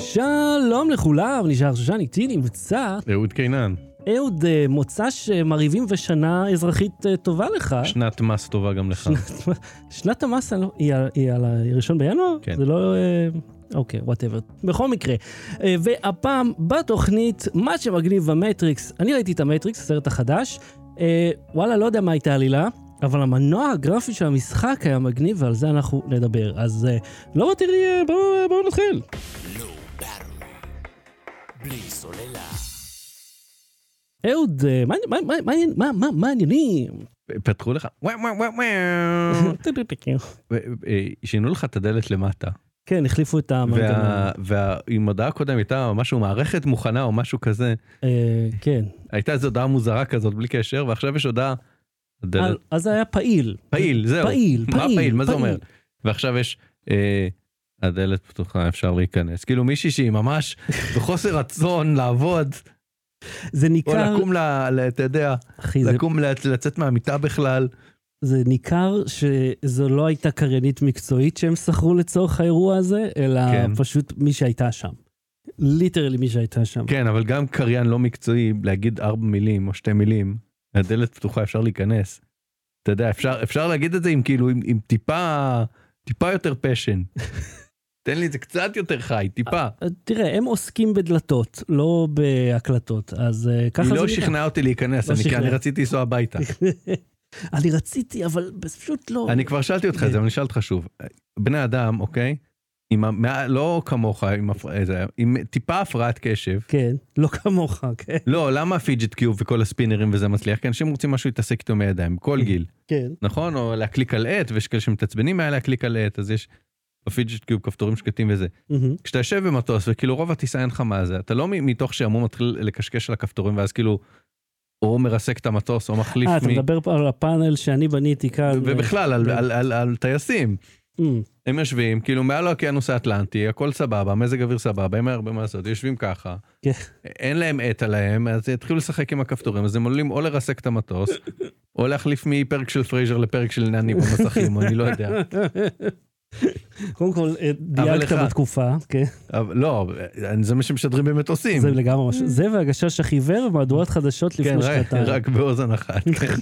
שלום לכולם, נשאר שושן איתי נמצא אהוד קינן. אהוד, אה, מוצ"ש אה, מרהיבים ושנה אזרחית אה, טובה לך. שנת מס טובה גם לך. שנת- שנת המס לא- היא על- היא על הראשון בינואר? כן. זה לא... אה, אוקיי, whatever. בכל מקרה, והפעם בתוכנית, מה שמגניב במטריקס, אני ראיתי את המטריקס, הסרט החדש, וואלה, לא יודע מה הייתה העלילה, אבל המנוע הגרפי של המשחק היה מגניב, ועל זה אנחנו נדבר. אז לא תראי, בואו בואו נתחיל. בלי סוללה. אהוד, אה, מה- העניינים? פתחו לך, וואו וואו וואו וואו. ו- אה, שינו לך את הדלת למטה. כן, החליפו את המנגנון. וה- ועם הודעה קודם הייתה משהו מערכת מוכנה או משהו כזה. אה, כן. הייתה איזו הודעה מוזרה כזאת בלי קשר ועכשיו יש הודעה. הדלת אז- זה היה פעיל. פעיל זהו. פעיל, מה פעיל, פעיל מה זה פעיל. אומר? ועכשיו יש. הדלת פתוחה אפשר להיכנס כאילו מישהי שהיא ממש בחוסר רצון לעבוד זה או ניכר, לקום ל... ל- אתה יודע זה- לקום לצ- לצאת מהמיטה בכלל. זה ניכר שזו לא הייתה קריינית מקצועית שהם שכרו לצורך האירוע הזה, אלא כן. פשוט מי שהייתה שם. ליטרלי מי שהייתה שם. כן אבל גם קריין לא מקצועי להגיד ארבע מילים או שתי מילים הדלת פתוחה אפשר להיכנס. אתה יודע אפשר אפשר להגיד את זה עם כאילו עם, עם טיפה טיפה יותר פשן. תן לי את זה קצת יותר חי טיפה. אה, תראה, הם עוסקים בדלתות, לא בהקלטות, אז אה, ככה היא זה לא נראה. שכנעה אותי להיכנס לא אני, רציתי לנסוע הביתה. אני רציתי, אבל פשוט לא. אני כבר שאלתי אותך את זה אבל אני אשאל אותך שוב. בני אדם אוקיי. עם המע... לא כמוך עם. איזה- עם טיפה הפרעת קשב. כן, לא כמוך, כן. לא למה הפיג'ט קיוב וכל הספינרים וזה מצליח כי אנשים רוצים משהו להתעסק איתו מידיים כל גיל. כן. נכון? או להקליק על עט, ויש כאלה שמתעצבנים מהר להקליק על עט, אז יש ב fidget cube כפתורים שקטים וזה. מהמם. כשאתה יושב במטוס וכאילו רוב הטיסה אין לך מה זה, אתה לא מ- מתוך שעמום מתחיל לקשקש על הכפתורים ואז כאילו, או מרסק את המטוס או מחליף אה, אתה מ... מדבר פה על הפאנל שאני בניתי כאן. ובכלל על, על, על, על טייסים. אמ, הם יושבים כאילו מעל האוקיינוס האטלנטי הכל סבבה מזג אוויר סבבה אין הרבה מה לעשות יושבים ככה כן. אין להם עט עליהם אז יתחילו לשחק עם הכפתורים אז הם עלולים או לרסק את המטוס או להחליף מפרק של פרייזר לפרק של נני במסכים אני לא יודע. קודם כל, אה, דייקת בתקופה, כן. אבל לא, זה מה שמשדרים במטוסים. זה לגמרי משהו. זה והגשש החיוור ומהדורת חדשות כן, לפני רק- שנתיים. רק באוזן אחת. כן.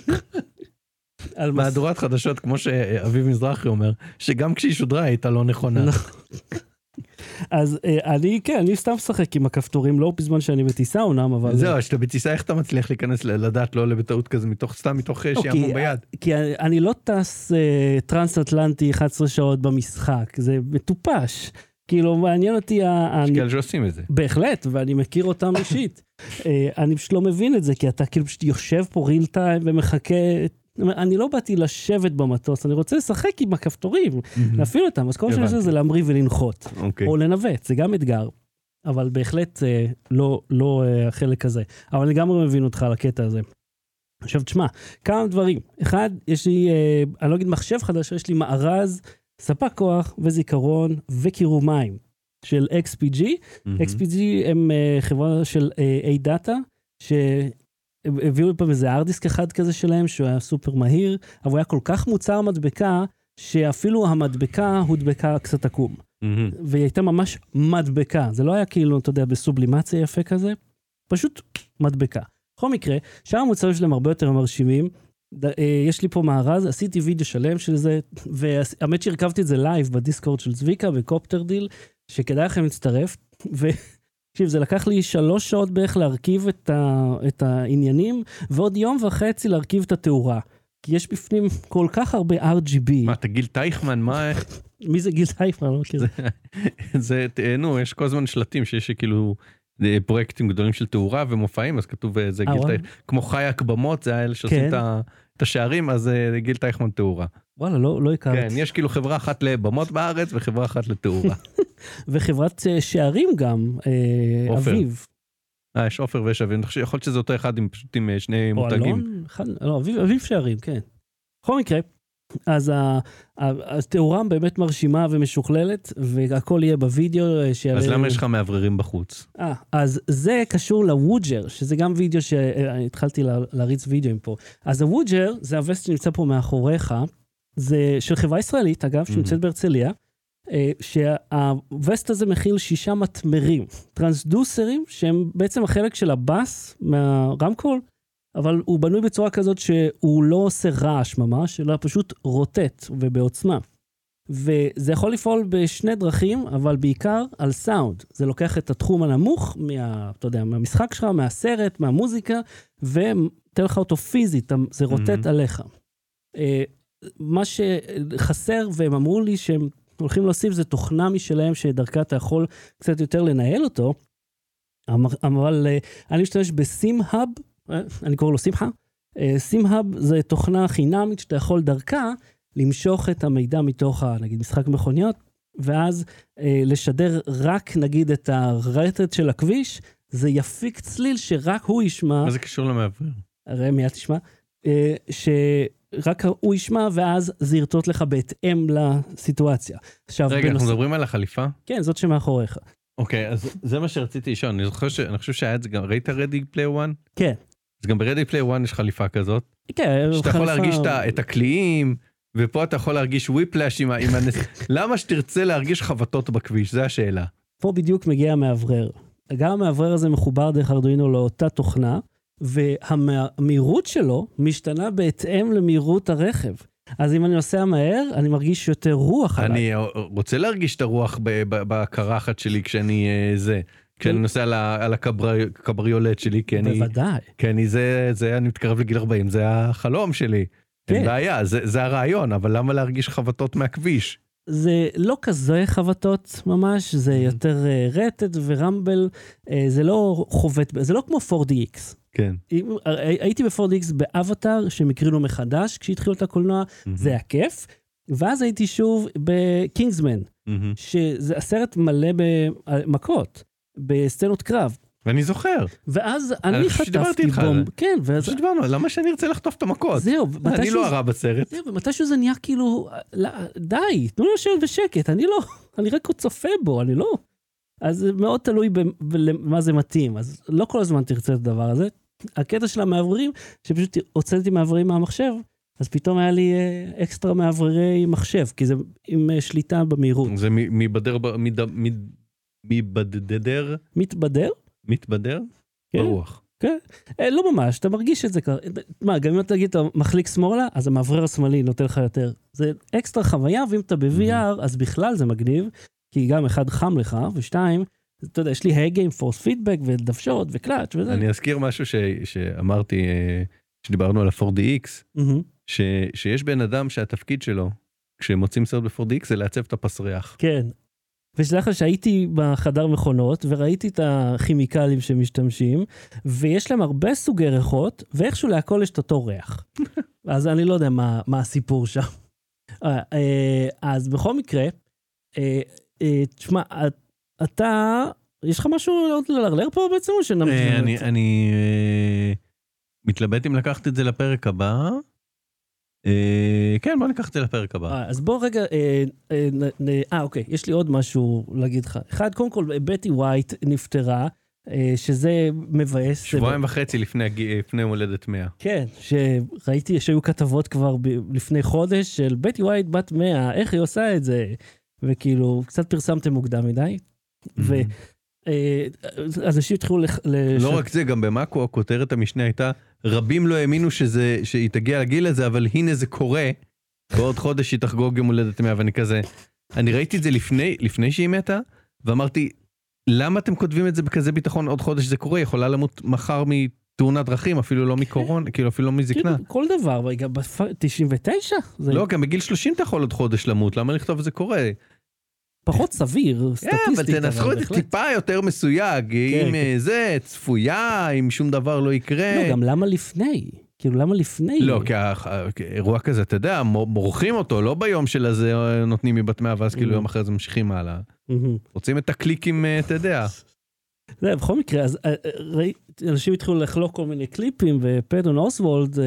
מהדורת חדשות, כמו שאביב מזרחי אומר, שגם כשהיא שודרה הייתה לא נכונה. אז אה, אני, כן, אני סתם משחק עם הכפתורים, לא בזמן שאני בטיסה אומנם, אבל... זהו, כשאתה בטיסה, איך אתה מצליח להיכנס לדעת לא עולה בטעות כזה, מתוך סתם מתוך לא, שעמום כי- ביד? כי אני לא טס אה, טרנס-אטלנטי 11 שעות במשחק, זה מטופש. כאילו, מעניין אותי... ה- יש כאלה שעושים את זה. בהחלט, ואני מכיר אותם אישית. אה, אני פשוט לא מבין את זה, כי אתה כאילו פשוט יושב פה ריל טיים ומחכה. אני לא באתי לשבת במטוס, אני רוצה לשחק עם הכפתורים, להפעיל אותם, אז כל שאני עושה. זה להמריא ולנחות, אוקיי. או לנווט, זה גם אתגר. אבל בהחלט אה, לא, לא אה, החלק הזה. אבל אני לגמרי מבין אותך על הקטע הזה. עכשיו תשמע, כמה דברים. אחד, יש לי, אה, אני לא אגיד מחשב חדש, יש לי מארז, ספק כוח וזיכרון וקירור מים של XPG. מהמם. XPG הם אה, חברה של אה, לי פעם איזה ארדיסק אחד כזה שלהם, שהוא היה סופר מהיר, אבל הוא היה כל כך מוצר מדבקה, שאפילו המדבקה הודבקה קצת עקום. מהמם. והיא הייתה ממש מדבקה, זה לא היה כאילו, אתה יודע, בסובלימציה יפה כזה, פשוט מדבקה. בכל מקרה, שאר המוצרים שלהם הרבה יותר מרשימים. אה, יש לי פה מארז, עשיתי וידאו שלם של זה, והאמת שהרכבתי את זה live בדיסקורד של צביקה, ב Copter Deal, שכדאי לכם להצטרף. ותקשיב, זה לקח לי שלוש שעות בערך להרכיב את, ה, את העניינים, ועוד יום וחצי להרכיב את התאורה. כי יש בפנים כל כך הרבה RGB. מה, אתה גיל טייכמן, מה, מי זה גיל טייפמן? לא מכיר. זה, נו, יש כל הזמן שלטים שיש כאילו אה, פרויקטים גדולים של תאורה ומופעים, אז כתוב אה, זה אה, גיל וואלה. טייכמן, כמו חייק במות, זה האלה שעושים כן. את השערים, אז אה, גיל טייכמן תאורה. וואלה, לא, לא הכרתי. כן, יש כאילו חברה אחת לבמות בארץ וחברה אחת לתאורה. וחברת אה, שערים גם, אה, עופר. אביב. אה, יש עופר ויש אביב, שיכול להיות שזה אותו אחד עם פשוט עם אה, שני או מותגים. אלון, אחד, לא, אביב, אביב שערים, כן. בכל מקרה, אז התאורה באמת מרשימה ומשוכללת, והכל יהיה בווידאו שיעלה... אז למה יש לך מאווררים בחוץ? אה, אז זה קשור לווג'ר, שזה גם וידאו שהתחלתי לה, להריץ וידאוים פה. אז הווג'ר, זה הווסט שנמצא פה מאחוריך, זה של חברה ישראלית, אגב, שנמצאת בהרצליה. אה, שהווסט הזה מכיל שישה מטמרים, טרנסדוסרים, שהם בעצם החלק של הבאס מהרמקול, אבל הוא בנוי בצורה כזאת שהוא לא עושה רעש ממש, אלא פשוט רוטט ובעוצמה. וזה יכול לפעול בשני דרכים, אבל בעיקר על סאונד. זה לוקח את התחום הנמוך, מה, אתה יודע, מהמשחק שלך, מהסרט, מהמוזיקה, ונותן לך אותו פיזית, זה רוטט Mhm. עליך. מה שחסר, והם אמרו לי שהם הולכים להוסיף, זה תוכנה משלהם שדרכה אתה יכול קצת יותר לנהל אותו, אמר- אבל אה, אני משתמש בסים-האב, אה, אני קורא לו שמחה. אה, סים-האב זה תוכנה חינמית שאתה יכול דרכה למשוך את המידע מתוך, ה- נגיד, משחק מכוניות, ואז אה, לשדר רק, נגיד, את הרטט של הכביש, זה יפיק צליל שרק הוא ישמע. מה זה קשור למאוורר? הרי מיד תשמע, אה, שרק הוא ישמע, ואז זה ירטוט לך בהתאם לסיטואציה. עכשיו, רגע, אנחנו בנוס- מדברים על החליפה? כן, זאת שמאחוריך. אוקיי, אז זה מה שרציתי לשאול, אני זוכר ש... אני חושב שהיה את זה גם, ראית Ready Player 1? כן. אז גם ב Ready Player 1 יש חליפה כזאת, כן, שאתה יכול להרגיש את הקליעים, ופה אתה יכול להרגיש whiplash. עם הנס... למה שתרצה להרגיש חבטות בכביש? זו השאלה. פה בדיוק מגיע המאוורר. גם המאוורר הזה מחובר דרך Arduino לאותה תוכנה, והמהירות שלו משתנה בהתאם למהירות הרכב. אז אם אני נוסע מהר, אני מרגיש יותר רוח עליי. אני אה, רוצה להרגיש את הרוח בקרחת שלי כשאני אה, זה, כשאני נוסע על הקבריולט שלי, כי אני... בוודאי. כי אני זה, זה, אני מתקרב לגיל 40, זה החלום שלי. כן. אין בעיה, זה, זה הרעיון, אבל למה להרגיש חבטות מהכביש? זה לא כזה חבטות ממש, זה יותר אה, רטט ורמבל, אה, זה לא חובט, זה לא כמו 4DX. כן. אם- הי- הייתי ב-4DX באבטאר, שהם הקרינו מחדש כשהתחילו את הקולנוע, זה היה כיף. ואז הייתי שוב בקינגסמן, מהמם. שזה הסרט מלא במכות, בסצנות קרב. ואני זוכר, ואז אני אני חטפתי זה. כן, ואז פשוט דיברנו, למה שאני ארצה לחטוף את המכות? זהו, אני מתישהו לא זה- הרע בסרט. זהו, ומתישהו זה נהיה כאילו, לא, די, תנו לי לשבת בשקט, אני לא, אני רק צופה בו, אני לא. אז זה מאוד תלוי במה זה מתאים, אז לא כל הזמן תרצה את הדבר הזה. הקטע של המאווררים, שפשוט הוצאתי מאווררים מהמחשב, אז פתאום היה לי אה, אקסטרה מאווררי מחשב, כי זה עם אה, שליטה במהירות. זה מבדר, מבדדר, מתבדר? מתבדר? כן. ברוח. אה, לא ממש, אתה מרגיש את זה ככה. מה, גם אם אתה תגיד, אתה מחליק שמאלה, אז המאוורר השמאלי נותן לך יותר. זה אקסטרה חוויה, ואם אתה ב-VR, אז בכלל זה מגניב, כי גם אחד חם לך, ושתיים, אתה יודע, יש לי הגה עם פורס פידבק ודוושות וקלאץ' וזה. אני אזכיר משהו ש- שאמרתי, אה, כשדיברנו על ה-4DX, מהמם. ש- שיש בן אדם שהתפקיד שלו, כשמוצאים סרט ב-4DX, זה לעצב את הפסריח. כן. ושתדע לך שהייתי בחדר מכונות וראיתי את הכימיקלים שמשתמשים, ויש להם הרבה סוגי ריחות, ואיכשהו להכל יש את אותו ריח. אז אני לא יודע מה, מה הסיפור שם. אה, אה, אז בכל מקרה, אה, תשמע, את- אתה, יש לך משהו עוד ללרלר פה בעצם, או שנמשיך? אני, מתלבט אם לקחת את זה לפרק הבא. אה, כן, בוא ניקח את זה לפרק הבא. אה, אז בוא רגע, אה, אה, אוקיי, יש לי עוד משהו להגיד לך. אחד, קודם כל, בטי ווייט נפטרה, שזה מבאס. שבועיים וחצי לפני לפני יום הולדת 100. כן, שראיתי שהיו כתבות כבר ב- לפני חודש של בטי ווייט בת 100, איך היא עושה את זה? וכאילו, קצת פרסמתם מוקדם מדי. ואנשים התחילו לח... לש- לא רק זה, גם במאקו הכותרת המשנה הייתה, רבים לא האמינו שזה, שהיא תגיע לגיל הזה, אבל הנה זה קורה. בעוד חודש היא תחגוג יום הולדת 100, ואני כזה, אני ראיתי את זה לפני, לפני שהיא מתה, ואמרתי, למה אתם כותבים את זה בכזה ביטחון, עוד חודש זה קורה, יכולה למות מחר מתאונת דרכים, אפילו לא מקורונה, כאילו אפילו לא מזקנה. כאילו, כל דבר, גם ב-99? זה לא, גם בגיל 30 אתה יכול עוד חודש למות, למה לכתוב זה קורה? פחות סביר, כן, אבל סטטיסטית. תנסחו את זה. טיפה יותר מסויג, אם כן. אה, זה, צפויה, אם שום דבר לא יקרה. לא, גם למה לפני? כאילו, למה לפני? לא, כי אירוע כזה, אתה יודע, מורחים אותו, לא ביום של הזה אה, נותנים מבת מאה, ואז כאילו Mm. יום אחרי זה ממשיכים הלאה. מהמם. רוצים את הקליקים, אה, אתה יודע. זה, בכל מקרה, אז אנשים התחילו לחלוק כל מיני קליפים, ופדון אוסוולד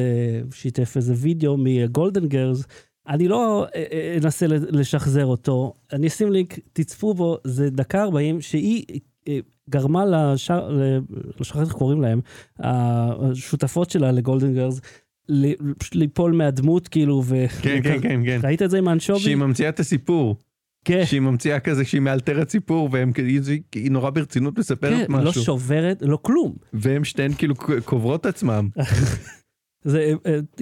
שיתף איזה וידאו מ Golden Girls. אני לא אה, אה, אנסה לשחזר אותו, אני אשים לינק, תצפו בו, זה דקה 40, שהיא אה, גרמה לשאר, לא שכחתי איך קוראים להם, השותפות שלה ל Golden Girls, ליפול מהדמות כאילו, ו... כן, כן, כן, כן. ראית את זה עם האנשובי? שהיא ממציאה את הסיפור. כן, שהיא ממציאה כזה שהיא מאלתרת סיפור והם היא נורא ברצינות מספרת כן, לא משהו שוברת, לא כלום. והם שתיהן כאילו קוברות עצמם זה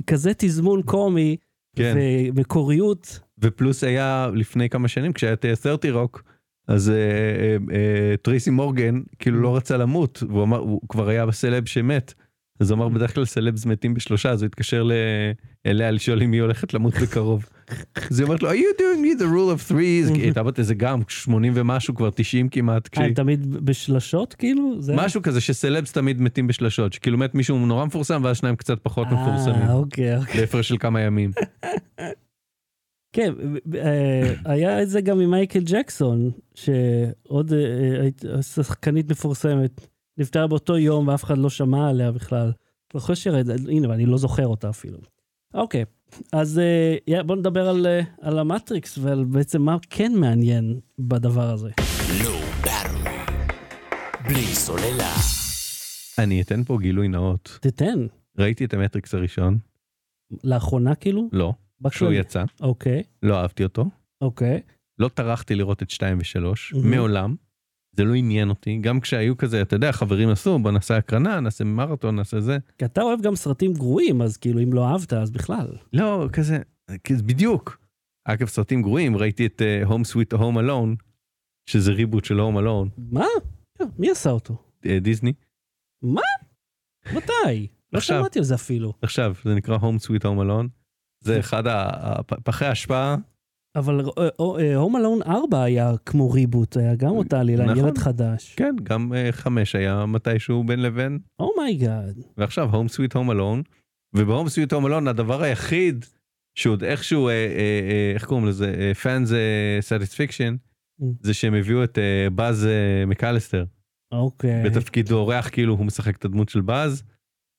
כזה תזמון קומי, כן ומקוריות. ופלוס היה לפני כמה שנים כשהיה 30 רוק אז אה, אה, אה, טרייסי מורגן כאילו לא רצה למות והוא אמר הוא כבר היה בסלב שמת. אז הוא אמר בדרך כלל סלבס מתים בשלושה אז הוא התקשר אליה לשאול אם היא הולכת למות בקרוב. אז היא אומרת לו are you doing me the rule of threes כי היא הייתה בת איזה גם 80 ומשהו כבר 90 כמעט. אה, תמיד בשלשות כאילו? משהו כזה שסלבס תמיד מתים בשלשות שכאילו מת מישהו נורא מפורסם ואז שניים קצת פחות מפורסמים. אה, אוקיי, אוקיי. בהפרש של כמה ימים. כן, אה, היה את זה גם עם מייקל ג'קסון, שעוד אה, אה, שחקנית מפורסמת, נפטרה באותו יום ואף אחד לא שמע עליה בכלל. לא חושב הנה, ואני לא זוכר אותה אפילו. אוקיי, אז אה, יא, בוא נדבר על, אה, על המטריקס ועל בעצם מה כן מעניין בדבר הזה. Battery. בלי סוללה. אני אתן פה גילוי נאות. תתן, ראיתי את המטריקס הראשון, לאחרונה כאילו? לא, כשהוא. יצא, אוקיי, לא אהבתי אותו, אוקיי. לא טרחתי לראות את 2 ו-3, מהמם. מעולם. זה לא עניין אותי, גם כשהיו כזה, אתה יודע, חברים עשו, בוא נעשה הקרנה, נעשה מרתון, נעשה זה. כי אתה אוהב גם סרטים גרועים, אז כאילו אם לא אהבת, אז בכלל. לא, כזה, כזה בדיוק. אגב, סרטים גרועים, ראיתי את uh, Home Sweet Home Alone, שזה ריבוט של Home Alone, מה? מי עשה אותו? אה, דיסני. מה? מתי? לא. שמעתי על זה אפילו. עכשיו, זה נקרא Home Sweet Home Alone. זה אחד הפחי אשפה, אבל Home Alone 4 היה כמו reboot, היה גם אותה עלילה, נכון. ילד חדש. כן, גם אה, חמש היה מתישהו בין לבין, Oh my God. ועכשיו Home Sweet Home Alone, וב-Home Sweet Home Alone הדבר היחיד שעוד איכשהו, אה, אה, אה, איך קוראים לזה, אה, fans אה, Mm. זה שהם הביאו את אה, באז אה, מקליסטר אוקיי. בתפקיד אורח כאילו הוא משחק את הדמות של באז.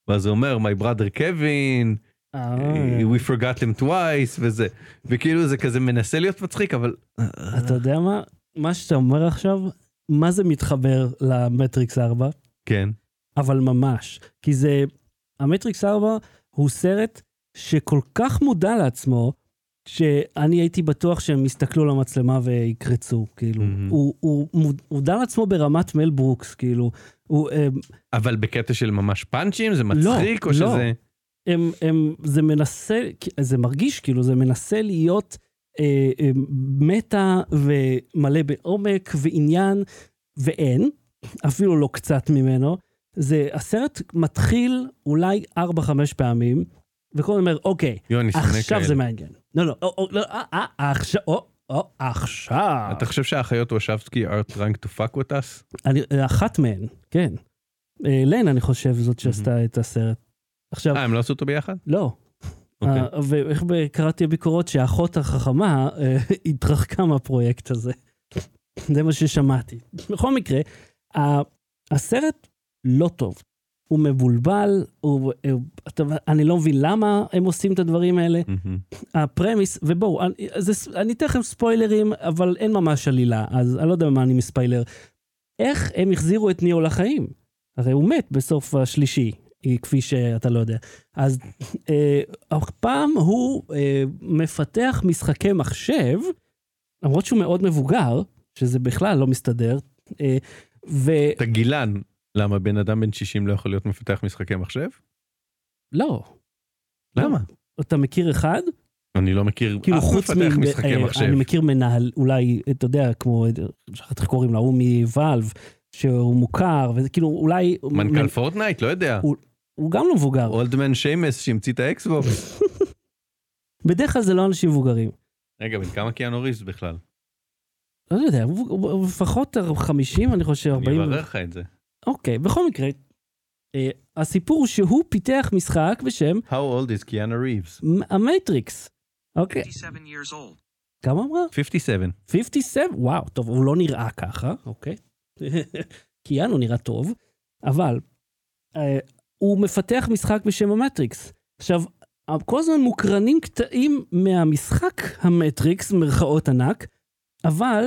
ואז הוא אומר my brother קווין אה, we forgot him twice וזה וכאילו זה כזה מנסה להיות מצחיק אבל אתה יודע מה? מה שאתה אומר עכשיו, מה זה מתחבר למטריקס 4? כן אבל ממש. כי זה, המטריקס 4 הוא סרט שכל כך מודע לעצמו, שאני הייתי בטוח שהם יסתכלו למצלמה ויקרצו, כאילו. מהמם. הוא, הוא מוד- מודע לעצמו ברמת מל ברוקס, כאילו. הוא, הם, אבל בקטע של ממש פאנצ'ים זה מצחיק או לא. שזה הם, הם, זה מנסה, זה מרגיש כאילו, זה מנסה להיות אה, אה, מטה ומלא בעומק ועניין, ואין, אפילו לא קצת ממנו. זה, הסרט מתחיל אולי 4-5 פעמים, וכל אומר, אוקיי, עכשיו. זה מעניין. לא, לא, או, לא, אה, אה, עכשיו, או, או, עכשיו. אתה חושב שהאחיות וושבסקי are trying to fuck with us? אני, אחת מהן, כן. אה, לן, אני חושב, זאת שעשתה את הסרט. עכשיו, אה הם לא עשו אותו ביחד? לא. אוקיי. ואיך ב- קראתי ביקורות שהאחות החכמה אה, התרחקה מהפרויקט הזה. זה מה ששמעתי. בכל מקרה, הסרט לא טוב. הוא מבולבל, הוא, אתה, אני לא מבין למה הם עושים את הדברים האלה. מהמם. הפרמיס, ובואו, אני, זה, אני אתן לכם ספוילרים, אבל אין ממש עלילה, אז אני לא יודע מה אני מספיילר. איך הם החזירו את ניאו לחיים? הרי הוא מת בסוף השלישי, כפי שאתה לא יודע. אז אה, הפעם הוא אה, מפתח משחקי מחשב, למרות שהוא מאוד מבוגר, שזה בכלל לא מסתדר, אה, ולא, אתה גילן למה בן אדם בן 60 לא יכול להיות מפתח משחקי מחשב? למה? אתה מכיר אחד? אני לא מכיר כאילו אף חוץ מפתח מ... משחקי אה, מחשב. אני מכיר מנהל, אולי, אתה יודע, כמו, איך קוראים לו, הוא מ Valve, שהוא מוכר, וזה כאילו, אולי... מנכ"ל מ- Fortnite? לא יודע. הוא- הוא גם לא מבוגר. Old man Seamus שהמציא את ה Xbox. בדרך כלל זה לא אנשים מבוגרים. רגע, בן כמה קיאנו ריבס בכלל? לא יודע, הוא לפחות 50, אני חושב, אני 40. אברר לך את זה. אוקיי, בכל מקרה, אה, הסיפור הוא שהוא פיתח משחק בשם How old is קיאנו ריבס? המטריקס. אוקיי, 57 years old. כמה אמרה? 57. 57? וואו, טוב, הוא לא נראה ככה, אוקיי. קיאנו נראה טוב, אבל אה, הוא מפתח משחק בשם המטריקס. עכשיו, כל הזמן מוקרנים קטעים מהמשחק המטריקס, מרכאות ענק, אבל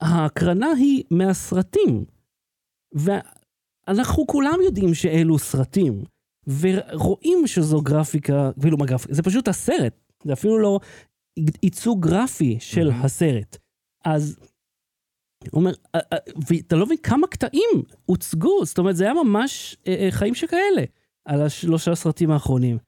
ההקרנה היא מהסרטים. ואנחנו כולם יודעים שאלו סרטים, ורואים שזו גרפיקה, כאילו מה גרפיקה, זה פשוט הסרט, זה אפילו לא ייצוג גרפי של מהמם. הסרט. אז, הוא אומר, "אה, אה, ואתה לא מבין כמה קטעים הוצגו, זאת אומרת, זה היה ממש אה, חיים שכאלה, על השלושה הסרטים האחרונים.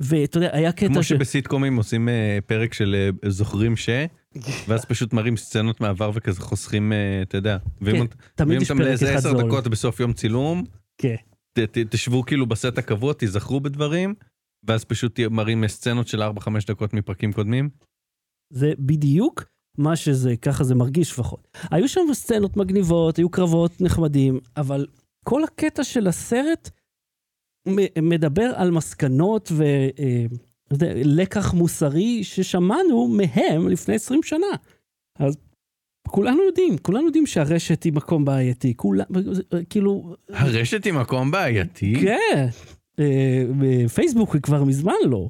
ואתה יודע, היה קטע כמו ש... שבסיטקומים עושים פרק של זוכרים ש... ואז פשוט מראים סצנות מעבר וכזה חוסכים, אתה יודע. ואם כן, תמיד ואם יש אתם פרק לאיזה אחד עשר זול. דקות בסוף יום צילום, כן. ת- ת- תשבו כאילו בסט הקבוע, תיזכרו בדברים, ואז פשוט מראים סצנות של 4-5 דקות מפרקים קודמים. זה בדיוק מה שזה, ככה זה מרגיש לפחות. היו שם סצנות מגניבות, היו קרבות נחמדים, אבל כל הקטע של הסרט מדבר על מסקנות ולקח מוסרי ששמענו מהם לפני 20 שנה. אז כולנו יודעים, כולנו יודעים שהרשת היא מקום בעייתי, כולם, כאילו, הרשת היא מקום בעייתי. כן, אה, בפייסבוק היא כבר מזמן לא.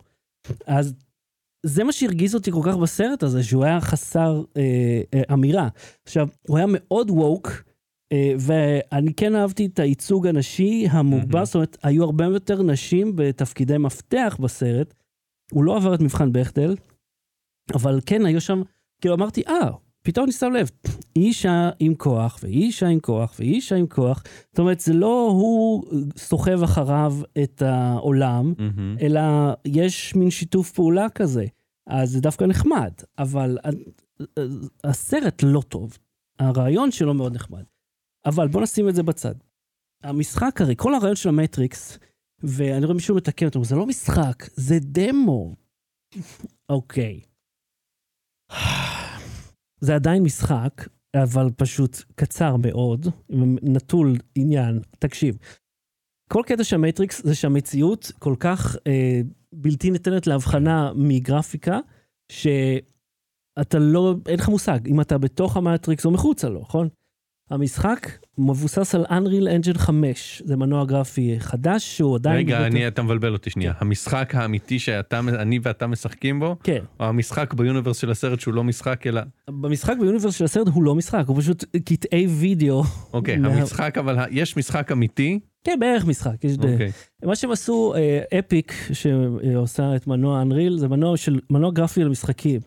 אז זה מה שהרגיז אותי כל כך בסרט הזה, שהוא היה חסר אה, אה, אמירה. עכשיו, הוא היה מאוד ווק, אה, ואני כן אהבתי את הייצוג הנשי המוגבר, מהמם. זאת אומרת, היו הרבה יותר נשים בתפקידי מפתח בסרט. הוא לא עבר את מבחן בכטל, אבל כן, היו שם, כאילו אמרתי, אה, פתאום אני שם לב, היא אישה עם כוח, והיא אישה עם כוח, והיא אישה עם כוח. זאת אומרת, זה לא הוא סוחב אחריו את העולם, מהמם. אלא יש מין שיתוף פעולה כזה. אז זה דווקא נחמד, אבל הסרט לא טוב. הרעיון שלו מאוד נחמד. אבל בוא נשים את זה בצד. המשחק הרי, כל הרעיון של המטריקס, ואני רואה מישהו מתקן אותו, זה לא משחק, זה דמו. אוקיי. זה עדיין משחק, אבל פשוט קצר מאוד, נטול עניין. תקשיב, כל קטע של המטריקס זה שהמציאות כל כך אה, בלתי ניתנת להבחנה מגרפיקה, שאתה לא, אין לך מושג אם אתה בתוך המטריקס או מחוצה לו, נכון? המשחק מבוסס על Unreal Engine 5, זה מנוע גרפי חדש שהוא עדיין... רגע, אני, אתה מבלבל אותי שנייה. המשחק האמיתי שאתה, אני ואתה משחקים בו, כן, או המשחק ביוניברס של הסרט שהוא לא משחק אלא... במשחק ב universe של הסרט הוא לא משחק, הוא פשוט קטעי וידאו. אוקיי, מה- המשחק אבל, יש משחק אמיתי, כן, בערך משחק. יש ד- אוקיי. מה שהם עשו, אה, Epic, שעושה את מנוע Unreal, זה מנוע של, מנוע גרפי למשחקים.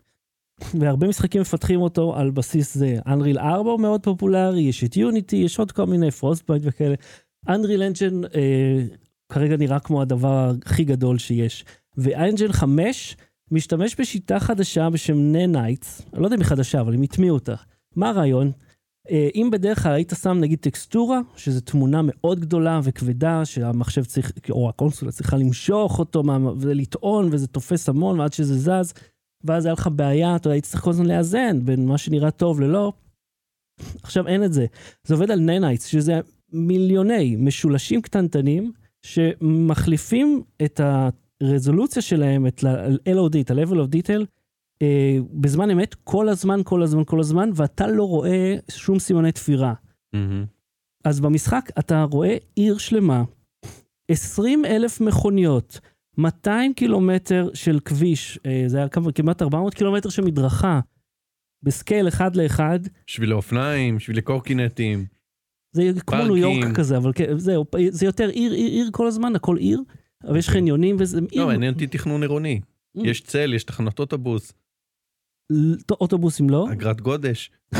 והרבה משחקים מפתחים אותו על בסיס זה. Unreal 4 הוא מאוד פופולרי, יש את Unity, יש עוד כל מיני Frostbite וכאלה. Unreal Engine אה, כרגע נראה כמו הדבר הכי גדול שיש. ו Engine 5 משתמש בשיטה חדשה בשם Nanites, אני לא יודע אם היא חדשה, אבל הם הטמיעו אותה. מה הרעיון? אה, אם בדרך כלל היית שם נגיד טקסטורה, שזו תמונה מאוד גדולה וכבדה, שהמחשב צריך, או הקונסולה צריכה למשוך אותו ולטעון, וזה תופס המון ועד שזה זז, ואז היה לך בעיה, אתה יודע, היית צריך כל הזמן לאזן בין מה שנראה טוב ללא. עכשיו אין את זה. זה עובד על Nanites, שזה מיליוני משולשים קטנטנים, שמחליפים את הרזולוציה שלהם, את ה-LOD, את ה-level of detail, אה, בזמן אמת, כל הזמן, כל הזמן, כל הזמן, ואתה לא רואה שום סימני תפירה. מהמם. אז במשחק אתה רואה עיר שלמה, 20 אלף מכוניות, 200 קילומטר של כביש, אה, זה היה כמעט 400 קילומטר של מדרכה, בסקייל אחד לאחד, שבילי אופניים, שבילי קורקינטים. זה כמו פארקים. ניו יורק כזה, אבל זהו, זה יותר עיר, עיר, עיר כל הזמן, הכל עיר, אבל יש אוקיי. חניונים וזה עיר. לא, מעניין אותי תכנון עירוני. Mm. יש צל, יש תחנות אוטובוס, אוטובוסים לא, אגרת גודש.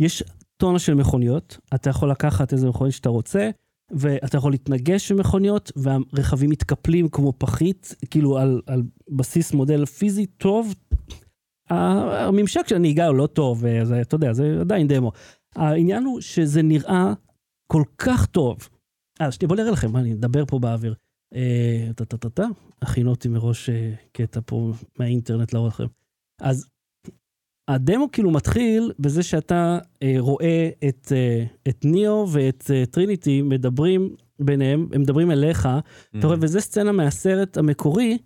יש טונה של מכוניות, אתה יכול לקחת איזה מכונית שאתה רוצה, ואתה יכול להתנגש במכוניות, והרכבים מתקפלים כמו פחית, כאילו על, על בסיס מודל פיזי טוב. הממשק של הנהיגה הוא לא טוב, זה, אתה יודע, זה עדיין דמו. העניין הוא שזה נראה כל כך טוב. אה, שנייה, בוא נראה לכם, אני אדבר פה באוויר. אה, טה-טה-טה-טה, אותי מראש אה, קטע פה מהאינטרנט להראות לכם. אז הדמו כאילו מתחיל בזה שאתה אה, רואה את, אה, את ניאו ואת אה, טריניטי מדברים ביניהם, הם מדברים אליך, אתה רואה, וזה סצנה מהסרט המקורי,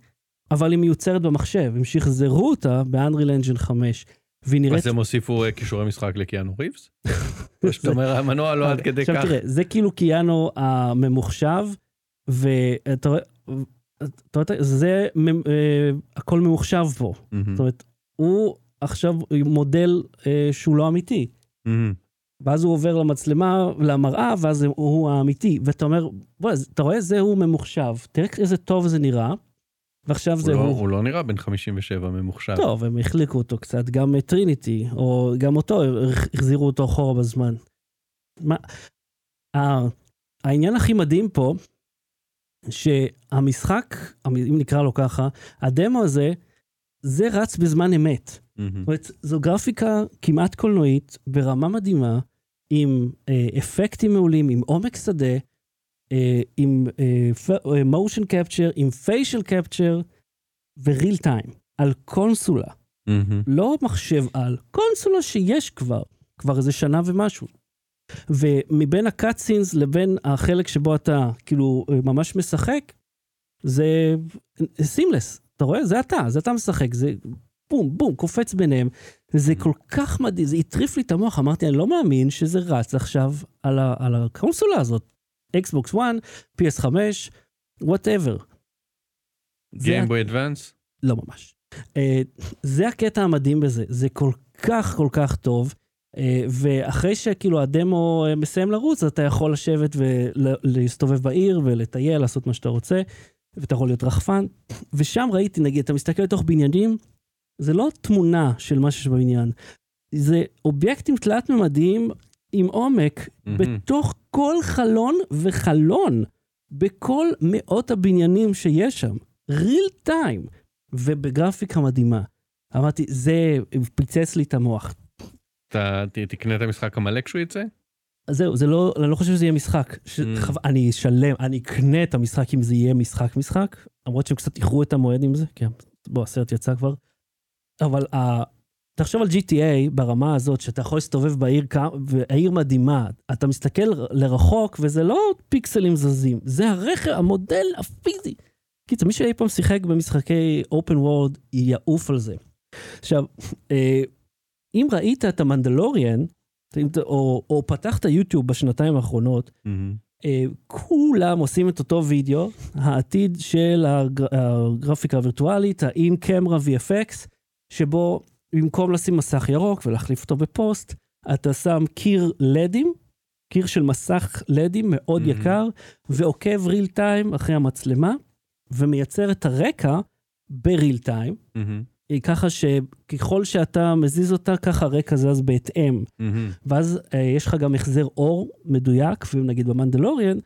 אבל היא מיוצרת במחשב, הם שחזרו אותה אנג'ן 5, והיא נראית... אז הם הוסיפו כישורי משחק לקיאנו ריבס? או שאתה אומר המנוע לא עד כדי עכשיו כך. תראה, זה כאילו קיאנו הממוחשב, ואתה רואה, זה אה, הכל ממוחשב פה. מהמם. זאת אומרת, הוא עכשיו מודל אה, שהוא לא אמיתי. מהמם. ואז הוא עובר למצלמה, למראה, ואז הוא האמיתי. ואתה אומר, בוא, אתה רואה, זה הוא ממוחשב. תראה איזה טוב זה נראה. ועכשיו הוא זה לא- הוא. הוא לא נראה בן 57 ממוחשב. טוב, הם החליקו אותו קצת, גם טריניטי, או גם אותו, הח- החזירו אותו אחורה בזמן. מה, העניין הכי מדהים פה, שהמשחק, אם נקרא לו ככה, הדמו הזה, זה רץ בזמן אמת. מהמם. זאת אומרת, זו גרפיקה כמעט קולנועית, ברמה מדהימה, עם אה, אפקטים מעולים, עם עומק שדה, אה, עם motion capture, עם facial capture ו real time, על קונסולה. מהמם. לא מחשב על, קונסולה שיש כבר, כבר איזה שנה ומשהו. ומבין ה cutscenes לבין החלק שבו אתה כאילו ממש משחק, זה seamless, אתה רואה? זה אתה, זה אתה משחק, זה בום, בום, קופץ ביניהם. זה כל כך מדהים, זה הטריף לי את המוח, אמרתי, אני לא מאמין שזה רץ עכשיו על, ה, על הקונסולה הזאת. Xbox 1, PS5, whatever. Game Boy Advance? לא ממש. אה, זה הקטע המדהים בזה, זה כל כך כל כך טוב, אה, ואחרי שכאילו הדמו uh, מסיים לרוץ, אתה יכול לשבת ולהסתובב בעיר ולטייל, לעשות מה שאתה רוצה, ואתה יכול להיות רחפן. ושם ראיתי, נגיד, אתה מסתכל לתוך בניינים, זה לא תמונה של מה שיש בבניין, זה אובייקטים תלת-ממדיים עם עומק, מהמם. בתוך כל חלון וחלון, בכל מאות הבניינים שיש שם. ריל טיים. ובגרפיקה מדהימה. אמרתי, זה פיצץ לי את המוח. אתה ת- תקנה את המשחק המלא כשהוא יצא? זהו, זה לא, אני לא חושב שזה יהיה משחק. ש... Mm. חו... אני אשלם, אני אקנה את המשחק אם זה יהיה משחק משחק, למרות שהם קצת איחרו את המועד עם זה, כן, בוא, הסרט יצא כבר. אבל uh, תחשוב על GTA ברמה הזאת, שאתה יכול להסתובב בעיר, והעיר מדהימה, אתה מסתכל לרחוק וזה לא פיקסלים זזים, זה הרכב, המודל הפיזי. קיצר, מי שאי פעם שיחק במשחקי אופן וורד, יעוף על זה. עכשיו, אה, אם ראית את המנדלוריאן, או, או פתחת יוטיוב בשנתיים האחרונות. אה, כולם עושים את אותו וידאו, העתיד של הגר, הגרפיקה הווירטואלית, ה-in camera VFX, שבו במקום לשים מסך ירוק ולהחליף אותו בפוסט, אתה שם קיר לדים, קיר של מסך לדים מאוד Mhm. יקר, ועוקב ריל טיים אחרי המצלמה, ומייצר את הרקע בריל טיים. אה, ככה שככל שאתה מזיז אותה, ככה הרקע זז בהתאם. מהמם. ואז אה, יש לך גם החזר אור מדויק, ונגיד במנדלוריאן,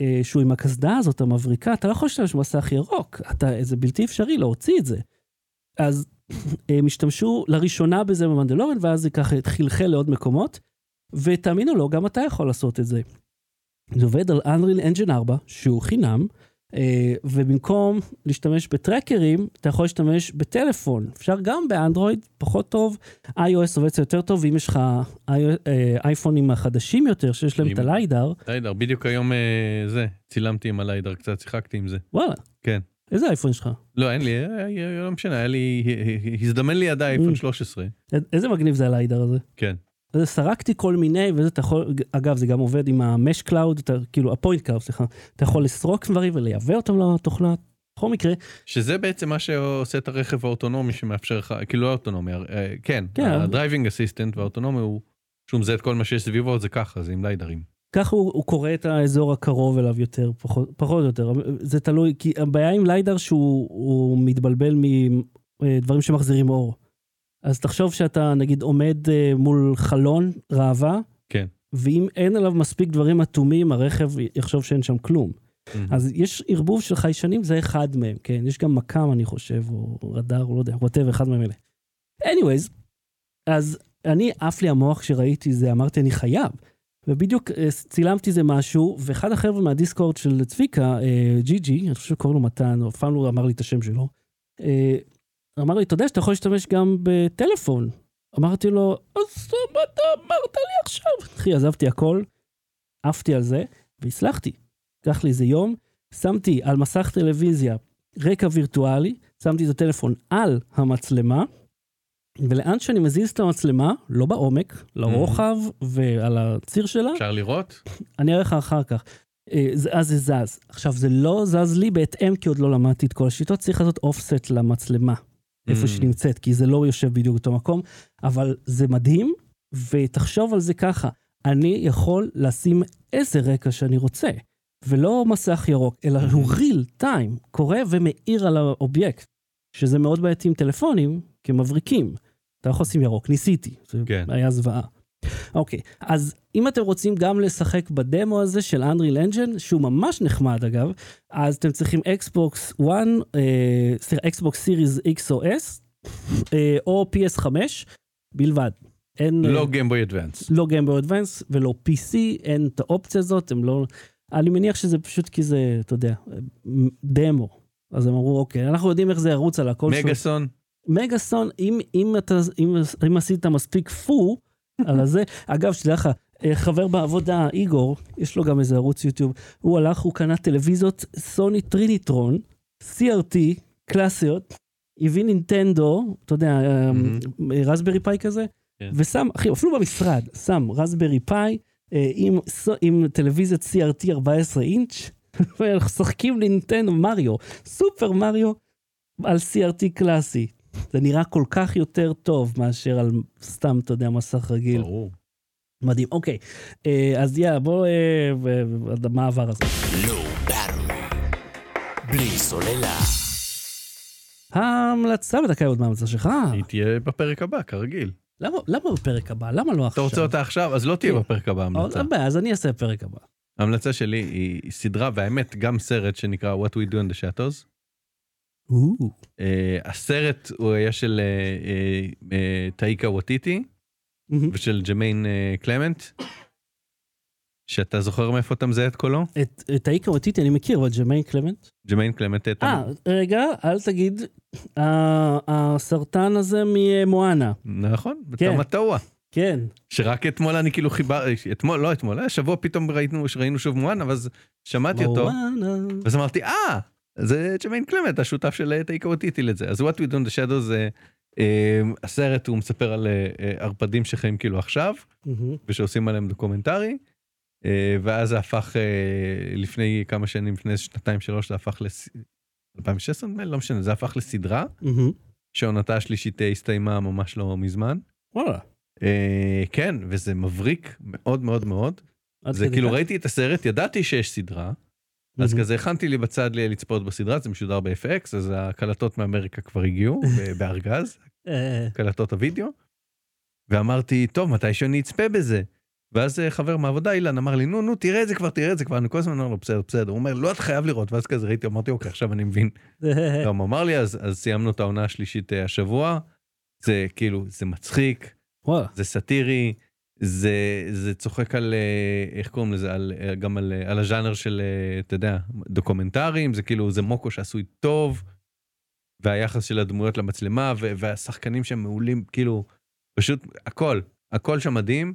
אה, שהוא עם הקסדה הזאת המבריקה, אתה לא יכול להשתמש במסך ירוק, אתה, זה בלתי אפשרי להוציא את זה. אז הם השתמשו לראשונה בזה במנדלוריאן, ואז זה ככה חלחל לעוד מקומות, ותאמינו לו, גם אתה יכול לעשות את זה. זה עובד על Unreal Engine 4, שהוא חינם, אה, ובמקום להשתמש בטרקרים, אתה יכול להשתמש בטלפון. אפשר גם באנדרואיד, פחות טוב, iOS עובד יותר טוב, ואם יש לך אה, אייפונים החדשים יותר, שיש להם אם- את ה LiDAR, LiDAR, בדיוק היום אה, זה, צילמתי עם ה LiDAR קצת, שיחקתי עם זה. וואלה. כן. איזה אייפון יש לך? לא, אין לי, אה, אה, לא משנה, היה לי, הזדמן לי Mm. אייפון 13. איזה מגניב זה ה LiDAR הזה. כן. אז סרקתי כל מיני, וזה אתה יכול, אגב, זה גם עובד עם ה mesh cloud, אתה, כאילו, ה point cloud, סליחה. אתה יכול לסרוק דברים ולייבא אותם לתוכנה. בכל מקרה, שזה בעצם מה שעושה את הרכב האוטונומי שמאפשר לך, כאילו לא אוטונומי, אה, כן, כן. ה driving assistant והאוטונומי הוא, שהוא מזהה את כל מה שיש סביבו, זה ככה, זה עם ליידרים. ככה הוא, הוא קורא את האזור הקרוב אליו יותר, פחות, פחות או יותר. זה תלוי, כי הבעיה עם ליידר שהוא הוא מתבלבל מדברים שמחזירים אור. אז תחשוב שאתה נגיד עומד אה, מול חלון ראווה, כן. ואם אין עליו מספיק דברים אטומים, הרכב יחשוב שאין שם כלום. אז יש ערבוב של חיישנים, זה אחד מהם, כן? יש גם מכ"ם, אני חושב, או רדאר, או לא יודע, whatever, אחד מהם אלה. anyways, אז אני, עף לי המוח כשראיתי זה, אמרתי, אני חייב. ובדיוק אה, צילמתי איזה משהו, ואחד החבר'ה מהדיסקורד של צביקה, אה, ג'י ג'י, אני חושב שקוראים לו מתן, או אף פעם לא אמר לי את השם שלו, אה, אמר לי, אתה יודע שאתה יכול להשתמש גם בטלפון. אמרתי לו, אז מה אתה אמרת לי עכשיו? אחי, עזבתי הכל, עפתי על זה, והצלחתי. לקח לי איזה יום, שמתי על מסך טלוויזיה רקע וירטואלי, שמתי את הטלפון על המצלמה, ולאן שאני מזיז את המצלמה, לא בעומק, לרוחב ועל הציר שלה, אפשר לראות? אני אראה לך אחר כך. אה, אז זה זז. עכשיו, זה לא זז לי בהתאם, כי עוד לא למדתי את כל השיטות, צריך לעשות אופסט למצלמה, איפה Mm. שהיא נמצאת, כי זה לא יושב בדיוק באותו מקום, אבל זה מדהים, ותחשוב על זה ככה, אני יכול לשים איזה רקע שאני רוצה. ולא מסך ירוק, אלא הוא real time, קורא ומאיר על האובייקט, שזה מאוד בעייתי עם טלפונים, כמבריקים. אתה יכול לשים ירוק, ניסיתי, זה כן. היה זוועה. אוקיי, אז אם אתם רוצים גם לשחק בדמו הזה של Unreal Engine, שהוא ממש נחמד אגב, אז אתם צריכים Xbox One, אה, סליחה, Xbox Series X או S, אה, או PS5 בלבד. אין, לא אה, Game Boy Advance. לא Game Boy Advance ולא PC, אין את האופציה הזאת, הם לא... אני מניח שזה פשוט כי זה, אתה יודע, דמו. אז הם אמרו, אוקיי, אנחנו יודעים איך זה ירוץ על הכל. שלו." מגאסון, מגאסון, אם, אם, אתה, אם, אם עשית מספיק פו על הזה, אגב, שתדע לך, אה, חבר בעבודה, איגור, יש לו גם איזה ערוץ יוטיוב, הוא הלך, הוא קנה טלוויזיות סוני Trinitron, CRT, קלאסיות, הביא נינטנדו, אתה יודע, רסברי פאי כזה, כן. ושם, אחי, אפילו במשרד, שם רסברי פאי אה, עם, עם טלוויזיית CRT 14 אינץ', ואנחנו משחקים נינטנדו מריו, סופר מריו, על CRT קלאסי. זה נראה כל כך יותר טוב מאשר על סתם, אתה יודע, מסך רגיל. ברור. מדהים, אוקיי. אה, אז יאללה, בואו, אה, מה עבר הזה? Low Battery. בלי סוללה. ההמלצה בדקה עוד מההמלצה שלך. היא תהיה בפרק הבא, כרגיל. למה למה בפרק הבא? למה לא אתה עכשיו? רוצה אותה עכשיו? אז לא תהיה כן. בפרק הבא המלצה. אין בעיה, אז אני אעשה בפרק הבא. ההמלצה שלי היא סדרה, והאמת, גם סרט שנקרא What We Do in the Shadows. אה, הסרט הוא היה של אה, אה, טאיקה ווטיטי. ושל ג'מיין קלמנט. שאתה זוכר מאיפה אתה מזהה את קולו? את טאיקה ווטיטי אני מכיר, אבל ג'מיין קלמנט? ג'מיין קלמנט. אה, רגע, אל תגיד, הסרטן הזה ממואנה. נכון, כן. טמטואה. כן. שרק אתמול אני כאילו חיבר, אתמול, לא אתמול, היה שבוע פתאום ראינו, ראינו שוב מואנה, ואז שמעתי אותו. ואז אמרתי, אה, זה ג'מיין קלמנט, השותף של טאיקה ווטיטי לזה. אז What We Do in the Shadows זה, אה, הסרט הוא מספר על אה, אה, ערפדים שחיים כאילו עכשיו, מהמם. ושעושים עליהם דוקומנטרי, אה, ואז זה הפך אה, לפני כמה שנים, לפני שנתיים שלוש, זה הפך לס... 2016 נדמה לי, לא משנה, זה הפך לסדרה, מהמם. שהעונתה השלישית אה, הסתיימה ממש לא מזמן. וואלה. כן, וזה מבריק מאוד מאוד מאוד. זה כאילו כך? ראיתי את הסרט, ידעתי שיש סדרה, אז מהמם. כזה הכנתי לי בצד לצפות בסדרה, זה משודר ב-FX, אז הקלטות מאמריקה כבר הגיעו, בארגז, אה, קלטות הוידאו, ואמרתי, טוב, מתי שאני אצפה בזה? ואז אה, חבר מהעבודה, אילן, אמר לי, נו, נו, תראה את זה כבר, תראה את זה כבר, אני כל הזמן אומר לו, בסדר, בסדר. הוא אומר, לא, אתה חייב לראות, ואז כזה ראיתי, אמרתי, אוקיי, עכשיו אני מבין. גם אמר לי, אז אז סיימנו את העונה השלישית אה, השבוע, זה כאילו, זה מצחיק. זה סאטירי, זה, זה צוחק על, אה, איך קוראים לזה, על, אה, גם על, אה, על הז'אנר של, אתה יודע, דוקומנטרים, זה כאילו, זה מוקו שעשוי טוב, והיחס של הדמויות למצלמה, ו- והשחקנים שם מעולים, כאילו, פשוט הכל, הכל שם מדהים,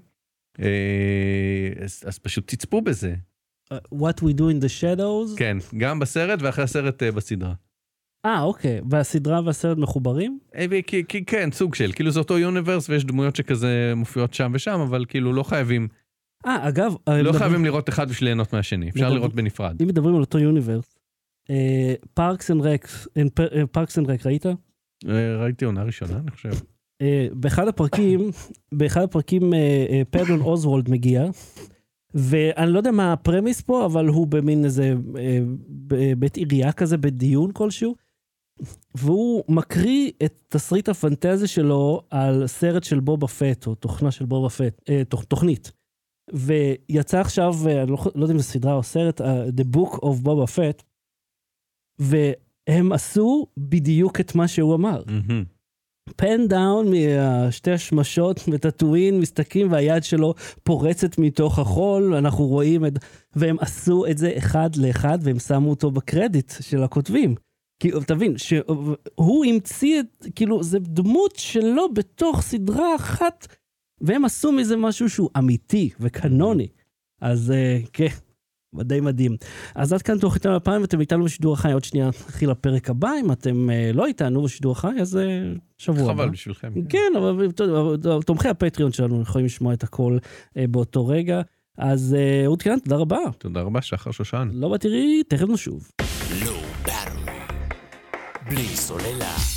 אז, אז פשוט תצפו בזה, What we do in the shadows? כן, גם בסרט ואחרי הסרט אה, בסדרה. אה, אוקיי. והסדרה והסרט מחוברים? אה, כי, כי, כן, סוג של, כאילו זה אותו יוניברס ויש דמויות שכזה מופיעות שם ושם, אבל כאילו לא חייבים, אה, אגב... לא מדברים- חייבים לראות אחד בשביל ליהנות מהשני, אפשר מדבר- לראות בנפרד. אם מדברים על אותו universe, Parks and Recs, Parks and Rec, ראית? אה, ראיתי עונה ראשונה, אני חושב. אה, באחד הפרקים, באחד הפרקים אה, אה, פטון אוזוולט מגיע, ואני לא יודע מה ה premise פה, אבל הוא במין איזה אה, בית עירייה כזה, בדיון כלשהו, והוא מקריא את תסריט הפנטזיה שלו על סרט של בובה פט, או תוכנה של בובה פט, אה, תוכ, תוכנית. ויצא עכשיו, אה, אני לא, לא יודע אם זו סדרה או סרט, אה, The Book of Boba Fett, והם עשו בדיוק את מה שהוא אמר. pan down משתי השמשות בטאטואין, מסתכלים והיד שלו פורצת מתוך החול, אנחנו רואים את... והם עשו את זה אחד לאחד והם שמו אותו בקרדיט של הכותבים. כי תבין, שהוא המציא את, כאילו, זה דמות שלו בתוך סדרה אחת, והם עשו מזה משהו שהוא אמיתי וקנוני. אז אה, כן, די מדהים. אז עד כאן תוכנית הפעם, ואתם איתנו בשידור החי, עוד שנייה נתחיל לפרק הבא, אם אתם אה, לא איתנו בשידור החי, אז אה, שבוע. חבל בשבילכם. כן, אבל יודע, אבל תומכי הפטריון שלנו יכולים לשמוע את הכל באותו רגע. אז אה, אהוד קנן, תודה רבה. תודה רבה, שחר שושן. לא בתראי, תכף נשוב. בלי סוללה.